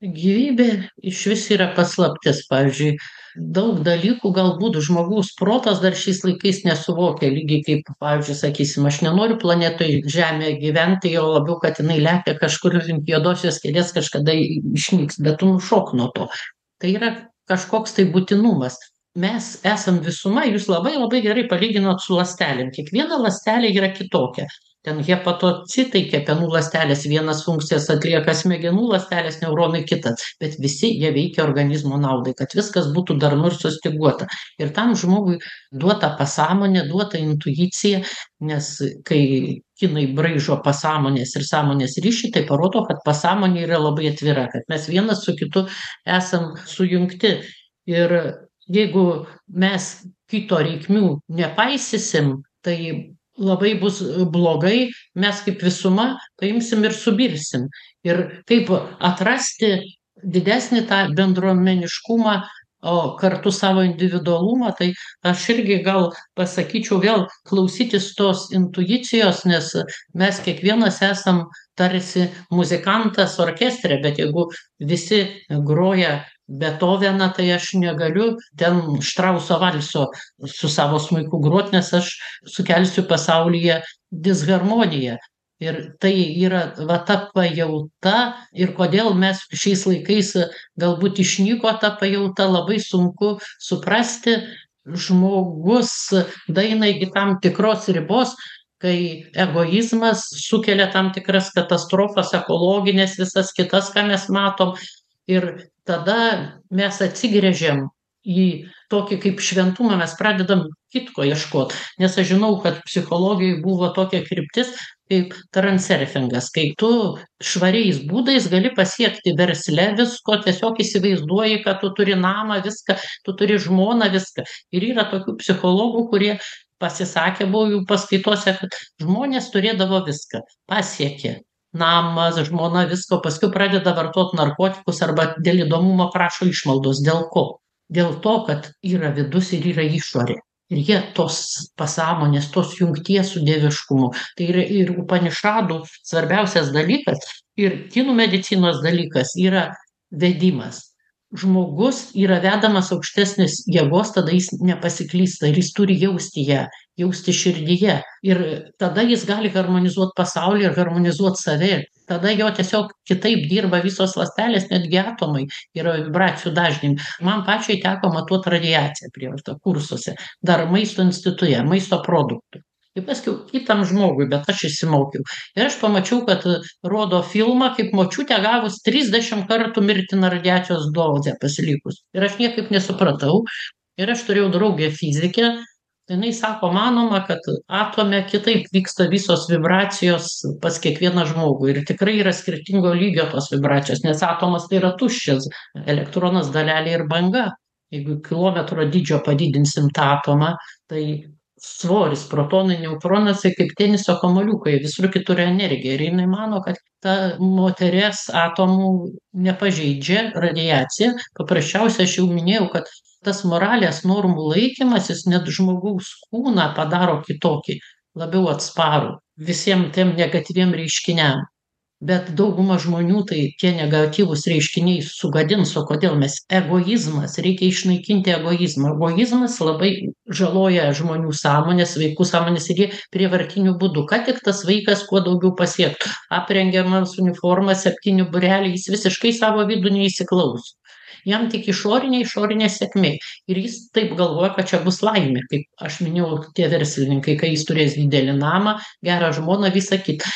Gyvybė išvis yra paslaptis pavyzdžiui daug dalykų galbūt žmogaus protas dar šiais laikais nesuvokia lygiai kaip pavyzdžiui sakysim aš nenoriu planetoj žemėje gyventi juo labiau kad jinai lekia kažkur link juodosios skylės kažkada išnyks bet tu nušok nuo to. Tai yra kažkoks tai būtinumas. Mes esam visuma jūs labai labai gerai palyginot su ląstelėm. Kiekviena ląstelė yra kitokia ten hepatocitai kepenų ląstelės vienas funkcijas atlieka smegenų ląstelės neuronai kitas bet visi jie veikia organizmo naudai kad viskas būtų darnu ir sustyguota ir tam žmogui duota pasąmonė duota intuicija nes kai kinai braižo pasąmonės ir sąmonės ryšį tai parodo kad pasąmonė yra labai atvira kad mes vienas su kitu esam sujungti. Ir jeigu mes kito reikmių nepaisysim tai labai bus blogai mes kaip visuma paimsim ir subirsim. Ir kaip atrasti didesnį tą bendruomeniškumą o kartu savo individualumą tai aš irgi gal pasakyčiau vėl klausytis tos intuicijos nes mes kiekvienas esam tarsi muzikantas orkestre bet jeigu visi groja betoveną tai aš negaliu ten štrauso valso su savo smuiku grot nes aš sukelsiu pasaulyje disharmoniją. Ir tai yra va ta pajauta ir kodėl mes šiais laikais galbūt išnyko ta pajauta labai sunku suprasti. Žmogus daeina iki tam tikros ribos kai egoizmas sukelia tam tikras katastrofas ekologines visas kitas ką mes matom ir tada mes atsigręžiam į tokį kaip šventumą mes pradedam kitko ieškot. Nes aš žinau kad psichologijoj buvo tokia kryptis kaip transerfingas kai tu švariais būdais gali pasiekti versle visko tiesiog įsivaizduoji kad tu turi namą viską tu turi žmoną viską. Ir yra tokių psichologų kurie pasisakė buvo jų paskaitose kad žmonės turėdavo viską pasiekė namas žmona visko paskui pradeda vartot narkotikus arba dėl įdomumo prašo išmaldos. Dėl ko? Dėl to kad yra vidus ir yra išorė. Ir jie tos pasąmonės tos jungties su dieviškumu. Tai yra ir upanišadų svarbiausias dalykas ir kinų medicinos dalykas yra vedimas žmogus yra vedamas aukštesnės jėgos tada jis nepasiklysta ir jis turi jausti ją jausti širdyje. Ir tada jis gali harmonizuot pasaulį ir harmonizuot save. Tada jo tiesiog kitaip dirba visos ląstelės netgi atomai yra vibracijų dažnimi. Man pačiai teko matuot radiaciją prievarta kursuose. Dar maisto institute maisto produktų ir paskiau kitam žmogui bet aš išsimokiau ir aš pamačiau kad rodo filmą kaip močiutė gavus trisdešim kartų mirtiną radiacijos dozę pasilikus. Ir aš niekaip nesupratau. Ir aš turėjau draugę fizikę. Jinai sako manoma kad atome kitaip vyksta visos vibracijos pas kiekvieną žmogų ir tikrai yra skirtingo lygio tos vibracijos nes atomas tai yra tuščias elektronas dalelė ir banga. Jeigu kilometro dydžio padidinsim tą atomą tai svoris protonai neutronai kaip teniso kamuoliukai visur kitur energija. Ir jinai mano kad ta moteries atomų nepažeidžia radiacija. Paprasčiausia aš jau minėjau kad tas moralės normų laikymasis net žmogaus kūną padaro kitokį labiau atsparų visiem tiem negatyviem reiškiniam bet dauguma žmonių tai tie negatyvūs reiškiniai sugadins o kodėl mes? Egoizmas reikia išnaikinti egoizmą. Egoizmas labai žaloja žmonių sąmones vaikų sąmones ir jie prievartiniu būdu. Kad tik tas vaikas kuo daugiau pasiektų? Aprengiamas uniforma septyni būreliai jis visiškai savo vidų neįsiklauso. Jam tik išorinė išorinė sėkmė. Ir jis taip galvoja kad čia bus laimė. Kaip aš minėjau tie verslininkai kai jis turės didelį namą gerą žmoną visa kita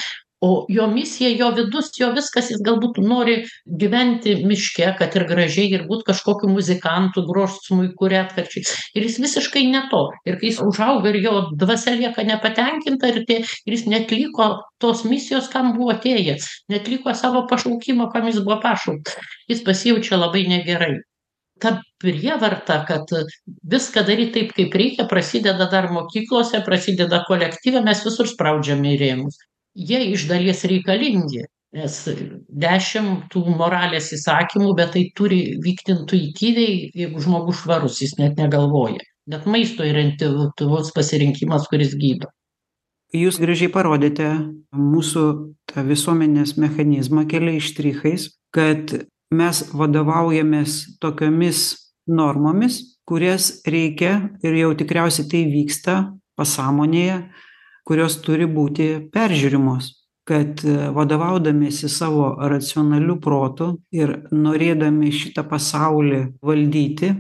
o jo misija jo vidus jo viskas jis galbūt nori gyventi miške kad ir gražiai ir būt kažkokiu muzikantu grot smuiku retkarčiais. Ir jis visiškai ne to. Ir kai jis užauga ir jo dvasia lieka nepatenkinta ir tie ir jis neatliko tos misijos kam buvo atėjęs neatliko savo pašaukimo kam jis buvo pašauktas. Jis pasijaučia labai negerai. Ta prievarta kad viską daryt taip kaip reikia prasideda dar mokyklose prasideda kolektyve mes visur spraudžiami į rėmus jie iš dalies reikalingi nes dešim tų moralės įsakymų bet tai turi vykt intuityviai jeigu žmogus švarus jis net negalvoja. Net maisto yra intuityvus pasirinkimas kuris gydo. Jūs gražiai parodėte mūsų tą visuomenės mechanizmą keliais štrichais kad mes vadovaujamės tokiomis normomis kurias reikia ir jau tikriausiai tai vyksta pasąmonėje kurios turi būti peržiūrimos kad vadovaudamiesi savo racionaliu protu ir norėdami šitą pasaulį valdyti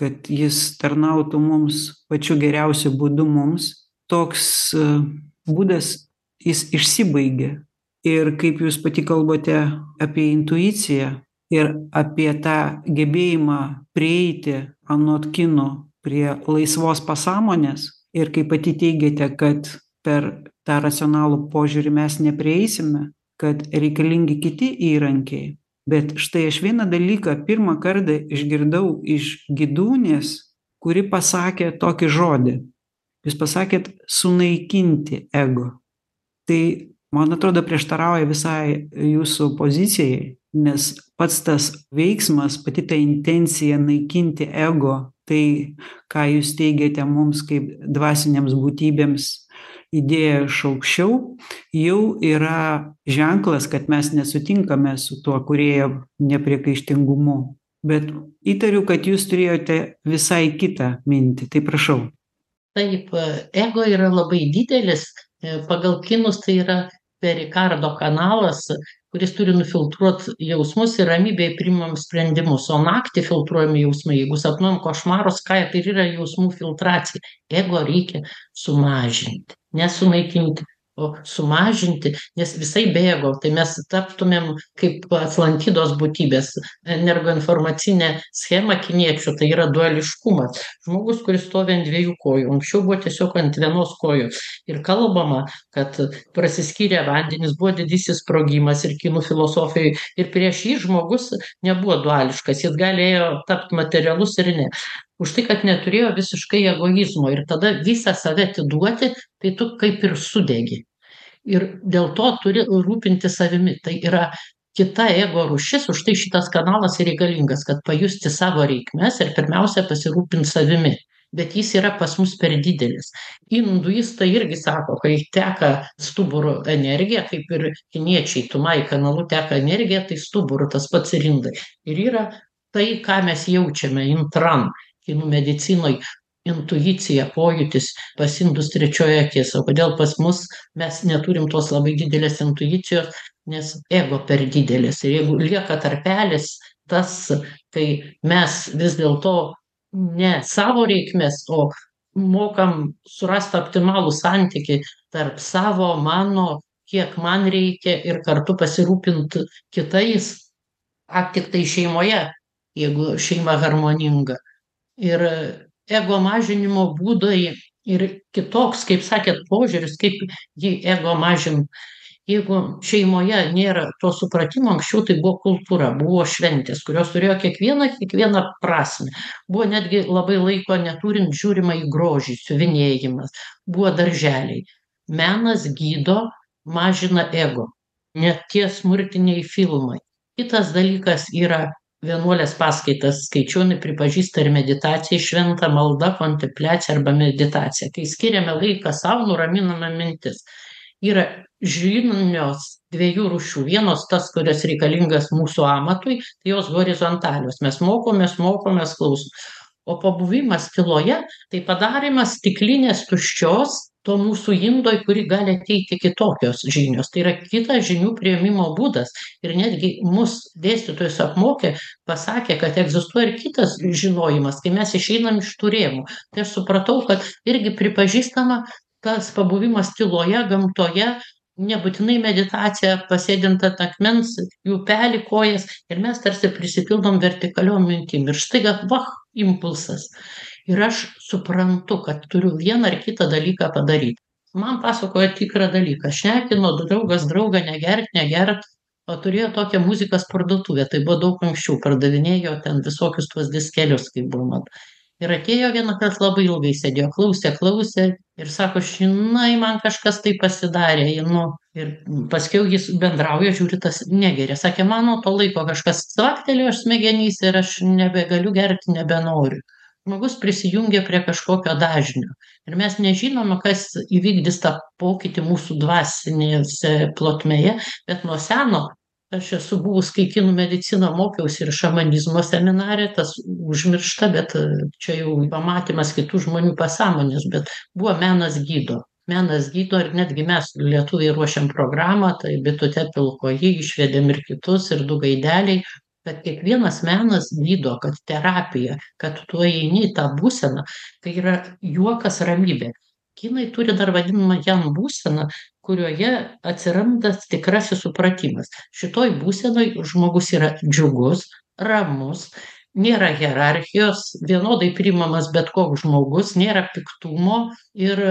kad jis tarnautų mums pačiu geriausiu būdu mums toks būdas jis išsibaigia ir kaip jūs pati kalbate apie intuiciją ir apie tą gebėjimą prieiti anot kinų prie laisvos pasąmonės ir kaip pati teigiate kad per tą racionalų požiūrį mes neprieisime kad reikalingi kiti įrankiai. Bet štai aš vieną dalyką pirmą kartą išgirdau iš gidūnės kuri pasakė tokį žodį. Jūs pasakėt sunaikinti ego. Tai man atrodo prieštarauja visai jūsų pozicijai nes pats tas veiksmas pati ta intencija naikinti ego tai ką jūs teigiate mums kaip dvasinėms būtybėms idėja iš aukščiau jau yra ženklas kad mes nesutinkame su tuo kūrėjo nepriekaištingumu. Bet įtariu kad jūs turėjote visai kitą mintį. Tai prašau. Taip ego yra labai didelis. Pagal kinus tai yra perikardo kanalas kuris turi nufiltruot jausmus ir ramybėj priimam sprendimus. O naktį filtruojami jausmai jeigu sapnuojam košmarus ką ir yra jausmų filtracija. Ego reikia sumažinti ne sunaikinti o sumažinti nes visai be ego tai mes taptumėm kaip atlantidos būtybės energoinformacinė schema kiniečių tai yra duališkumas. Žmogus kuris stovi ant dviejų kojų anksčiau buvo tiesiog ant vienos kojos ir kalbama kad prasiskyrę vandenys buvo didysis sprogimas ir kinų filosofijoj ir prieš jį žmogus nebuvo duališkas jis galėjo tapt materialus ir ne. Už tai kad neturėjo visiškai egoizmo. Ir tada visą save atiduoti tai tu kaip ir sudegi ir dėl to turi rūpintis savimi. Tai yra kita ego rūšis už tai šitas kanalas ir reikalingas kad pajusti savo reikmes ir pirmiausia pasirūpint savimi. Bet jis yra pas mus per didelis. Induistai irgi sako kai teka stuburo energija kaip ir kiniečiai tumai kanalu teka energija tai stuburu tas pats ir indai ir yra tai ką mes jaučiame intran kinų medicinoj intuicija pojūtis pas indus trečioji akis. O kodėl pas mus mes neturim tos labai didelės intuicijos nes ego per didelis. Ir jeigu lieka tarpelis tas kai mes vis dėlto ne savo reikmes o mokam surast optimalų santykį tarp savo mano kiek man reikia ir kartu pasirūpint kitais ar tiktai šeimoje jeigu šeima harmoninga. Ir ego mažinimo būdai ir kitoks kaip sakėt požiūris kaip jį ego mažint. Jeigu šeimoje nėra to supratimo anksčiau tai buvo kultūra buvo šventės kurios turėjo kiekviena kiekviena prasmę. Buvo netgi labai laiko neturint žiūrima į grožį siuvinėjimas buvo darželiai. Menas gydo mažina ego net tie smurtiniai filmai. Kitas dalykas yra vienuolės paskaitas skaičiau jinai pripažįsta ir meditacijai šventa malda kontempliacija arba meditacija kai skiriame laiką sau nuraminame mintis. Yra žinios dviejų rūšių. Vienos tas kurios reikalingas mūsų amatui tai jos horizontalios. Mes mokomės mokomės klausom o pabuvimas tyloje tai padarymas stiklinės tuščios to mūsų indoj kuri gali ateiti kitokios žinios. Tai yra kitas žinių priėmimo būdas. Ir netgi mus dėstytojus apmokė pasakė kad egzistuoja ir kitas žinojimas kai mes išeinam iš tų rėmų. Tai aš supratau kad irgi pripažįstama tas pabuvimas tyloje gamtoje nebūtinai meditacija pasėdint ant akmens į upelį kojas. Ir mes tarsi prisipildom vertikaliom mintim. Ir staiga vach impulsas. Ir aš suprantu kad turiu vieną ar kitą dalyką padaryt man pasakojo tikrą dalyką. Šnekino draugas draugą negert negert o turėjo tokią muzikos parduotuvę tai buvo daug anksčiau. Pardavinėjo ten visokius tuos diskelius kaip buvo mada ir atėjo vienąkart labai ilgai sėdėjo klausė klausė ir sako žinai man kažkas tai pasidarė nu ir paskiau jis bendrauja žiūri tas negeria. Sakė man nuo to laiko kažkas cvaktelėjo smegenyse ir aš nebegaliu gerti nebenoriu. Žmogus prisijungia prie kažkokio dažnio. Ir mes nežinome kas įvykdys tą pokytį mūsų dvasinėse plotmėje bet nuo seno aš esu buvus kai kinų mediciną mokiausi ir šamanizmo seminare tas užmiršta bet čia jau pamatymas kitų žmonių pasąmonės bet buvo menas gydo. Menas gydo ir netgi mes lietuviai ruošiam programą tai bitute pilkoji išvedėm ir kitus ir du gaideliai kad kiekvienas menas gydo kad terapija kad tu eini į tą būseną tai yra juokas ramybė. Kinai turi dar vadinamą jan būseną kurioje atsiranda tikrasis supratimas. Šitoj būsenoj žmogus yra džiugus ramus nėra hierarchijos vienodai priimamas bet koks žmogus nėra piktumo ir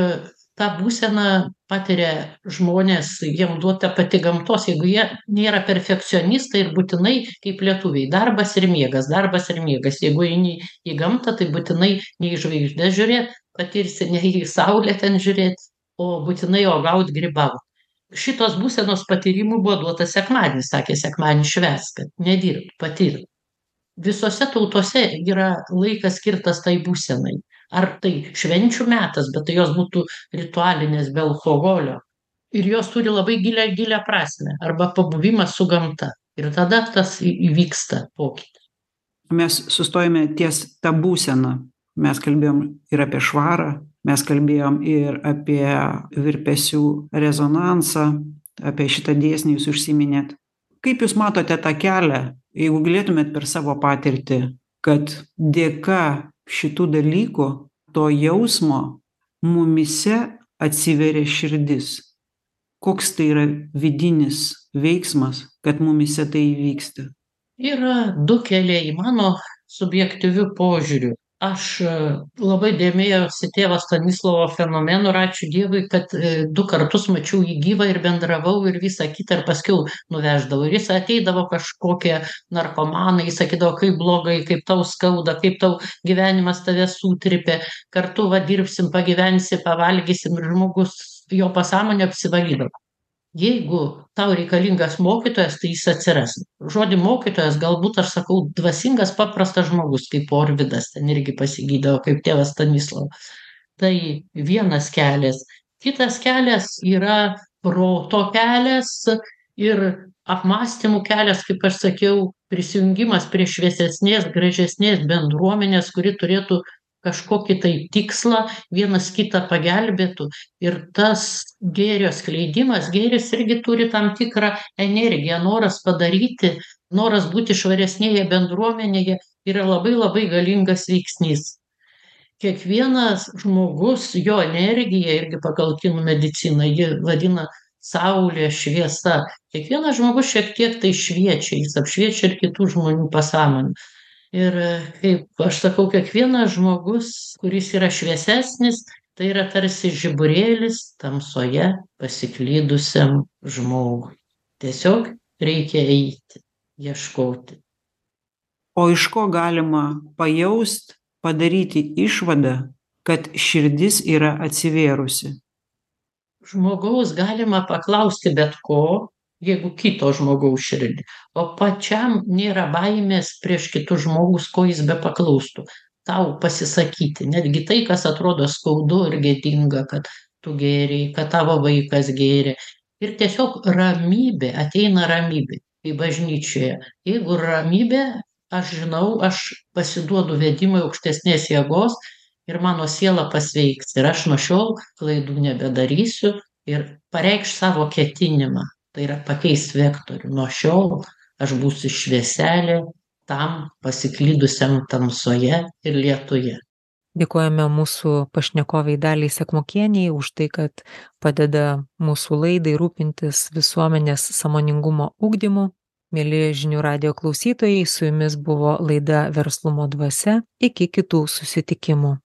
tą būseną patiria žmonės jiem duota pati gamtos jeigu jie nėra perfekcionistai ir būtinai kaip lietuviai darbas ir miegas darbas ir miegas. Jeigu eini į gamtą tai būtinai ne į žvaigždes žiūrėt patirsi ne į saulę ten žiūrėt o būtinai uogaut grybaut šitos būsenos patyrimui buvo duotas sekmadienis sakė sekmadienį švęsk kad nedirbt patirk visose tautose yra laikas skirtas tai būsenai. Ar tai švenčių metas bet tai jos būtų ritualinės be alkoholio. Ir jos turi labai gilią gilią prasmę arba pabuvimas su gamta. Ir tada tas įvyksta pokytis. Mes sustojome ties ta būsena. Mes kalbėjom ir apie švarą mes kalbėjom ir apie virpesių rezonansą apie šitą dėsnį jūs užsiminėt. Kaip jūs matote tą kelią jeigu galėtumėt per savo patirtį kad dėka šitų dalykų to jausmo mumyse atsiveria širdis? Koks tai yra vidinis veiksmas kad mumyse tai įvyksta? Yra du keliai mano subjektyviu požiūriu aš labai domėjausi tėvo stanislovo fenomenu ir ačiū dievui kad du kartus mačiau jį gyvą ir bendravau ir visa kita ir paskiau nuveždavau ir jis ateidavo kažkokie narkomanai sakydavo kaip blogai kaip tau skauda kaip tau gyvenimas tave sutrypė. Kartu va dirbsim pagyvensi pavalgysim ir žmogus jo pasąmonė apsivalydavo jeigu tau reikalingas mokytojas tai jis atsiras. Žodį mokytojas galbūt aš sakau dvasingas paprastas žmogus kaip orvidas ten irgi pasigydavo kaip tėvas stanislovas tai vienas kelias. Kitas kelias yra proto kelias ir apmąstymų kelias kaip aš sakiau prisijungimas prie šviesesnės gražesnės bendruomenės kuri turėtų kažkokį tai tikslą vienas kitą pagelbėtų ir tas gėrio skleidimas gėris irgi turi tam tikrą energiją noras padaryti noras būti švaresnėje bendruomenėje yra labai labai galingas veiksnys. Kiekvienas žmogus jo energija irgi pagal kinų mediciną ji vadina saulė šviesa kiekvienas žmogus šiek tiek tai šviečia jis apšviečia ir kitų žmonių pasąmonę ir kaip aš sakau kiekvienas žmogus kuris yra šviesesnis tai yra tarsi žiburėlis tamsoje pasiklydusiam žmogui. Tiesiog reikia eiti ieškoti. O iš ko galima pajaust padaryti išvadą kad širdis yra atsivėrusi? Žmogaus galima paklausti bet ko jeigu kito žmogaus širdį. O pačiam nėra baimės prieš kitus žmogus ko jis bepaklaustų tau pasisakyti. Netgi tai kas atrodo skaudu ir gėdinga kad tu gėrei kad tavo vaikas gėrė. Ir tiesiog ramybė ateina ramybė kaip bažnyčioje. Jeigu ramybė aš žinau aš pasiduodu vedimui aukštesnės jėgos ir mano siela pasveiks. Ir aš nuo šiol klaidų nebedarysiu ir pareikš savo ketinimą tai yra pakeist vektorių nuo šiol aš būsiu švieselė tam pasiklydusiam tamsoje ir lietuje Dėkojame mūsų pašnekoviai daliai Sekmokieniai už tai, kad padeda mūsų laidai rūpintis visuomenės samoningumo ugdymu. Mėly žinių radio klausytojai, su jumis buvo laida Verslumo dvasia. Iki kitų susitikimų.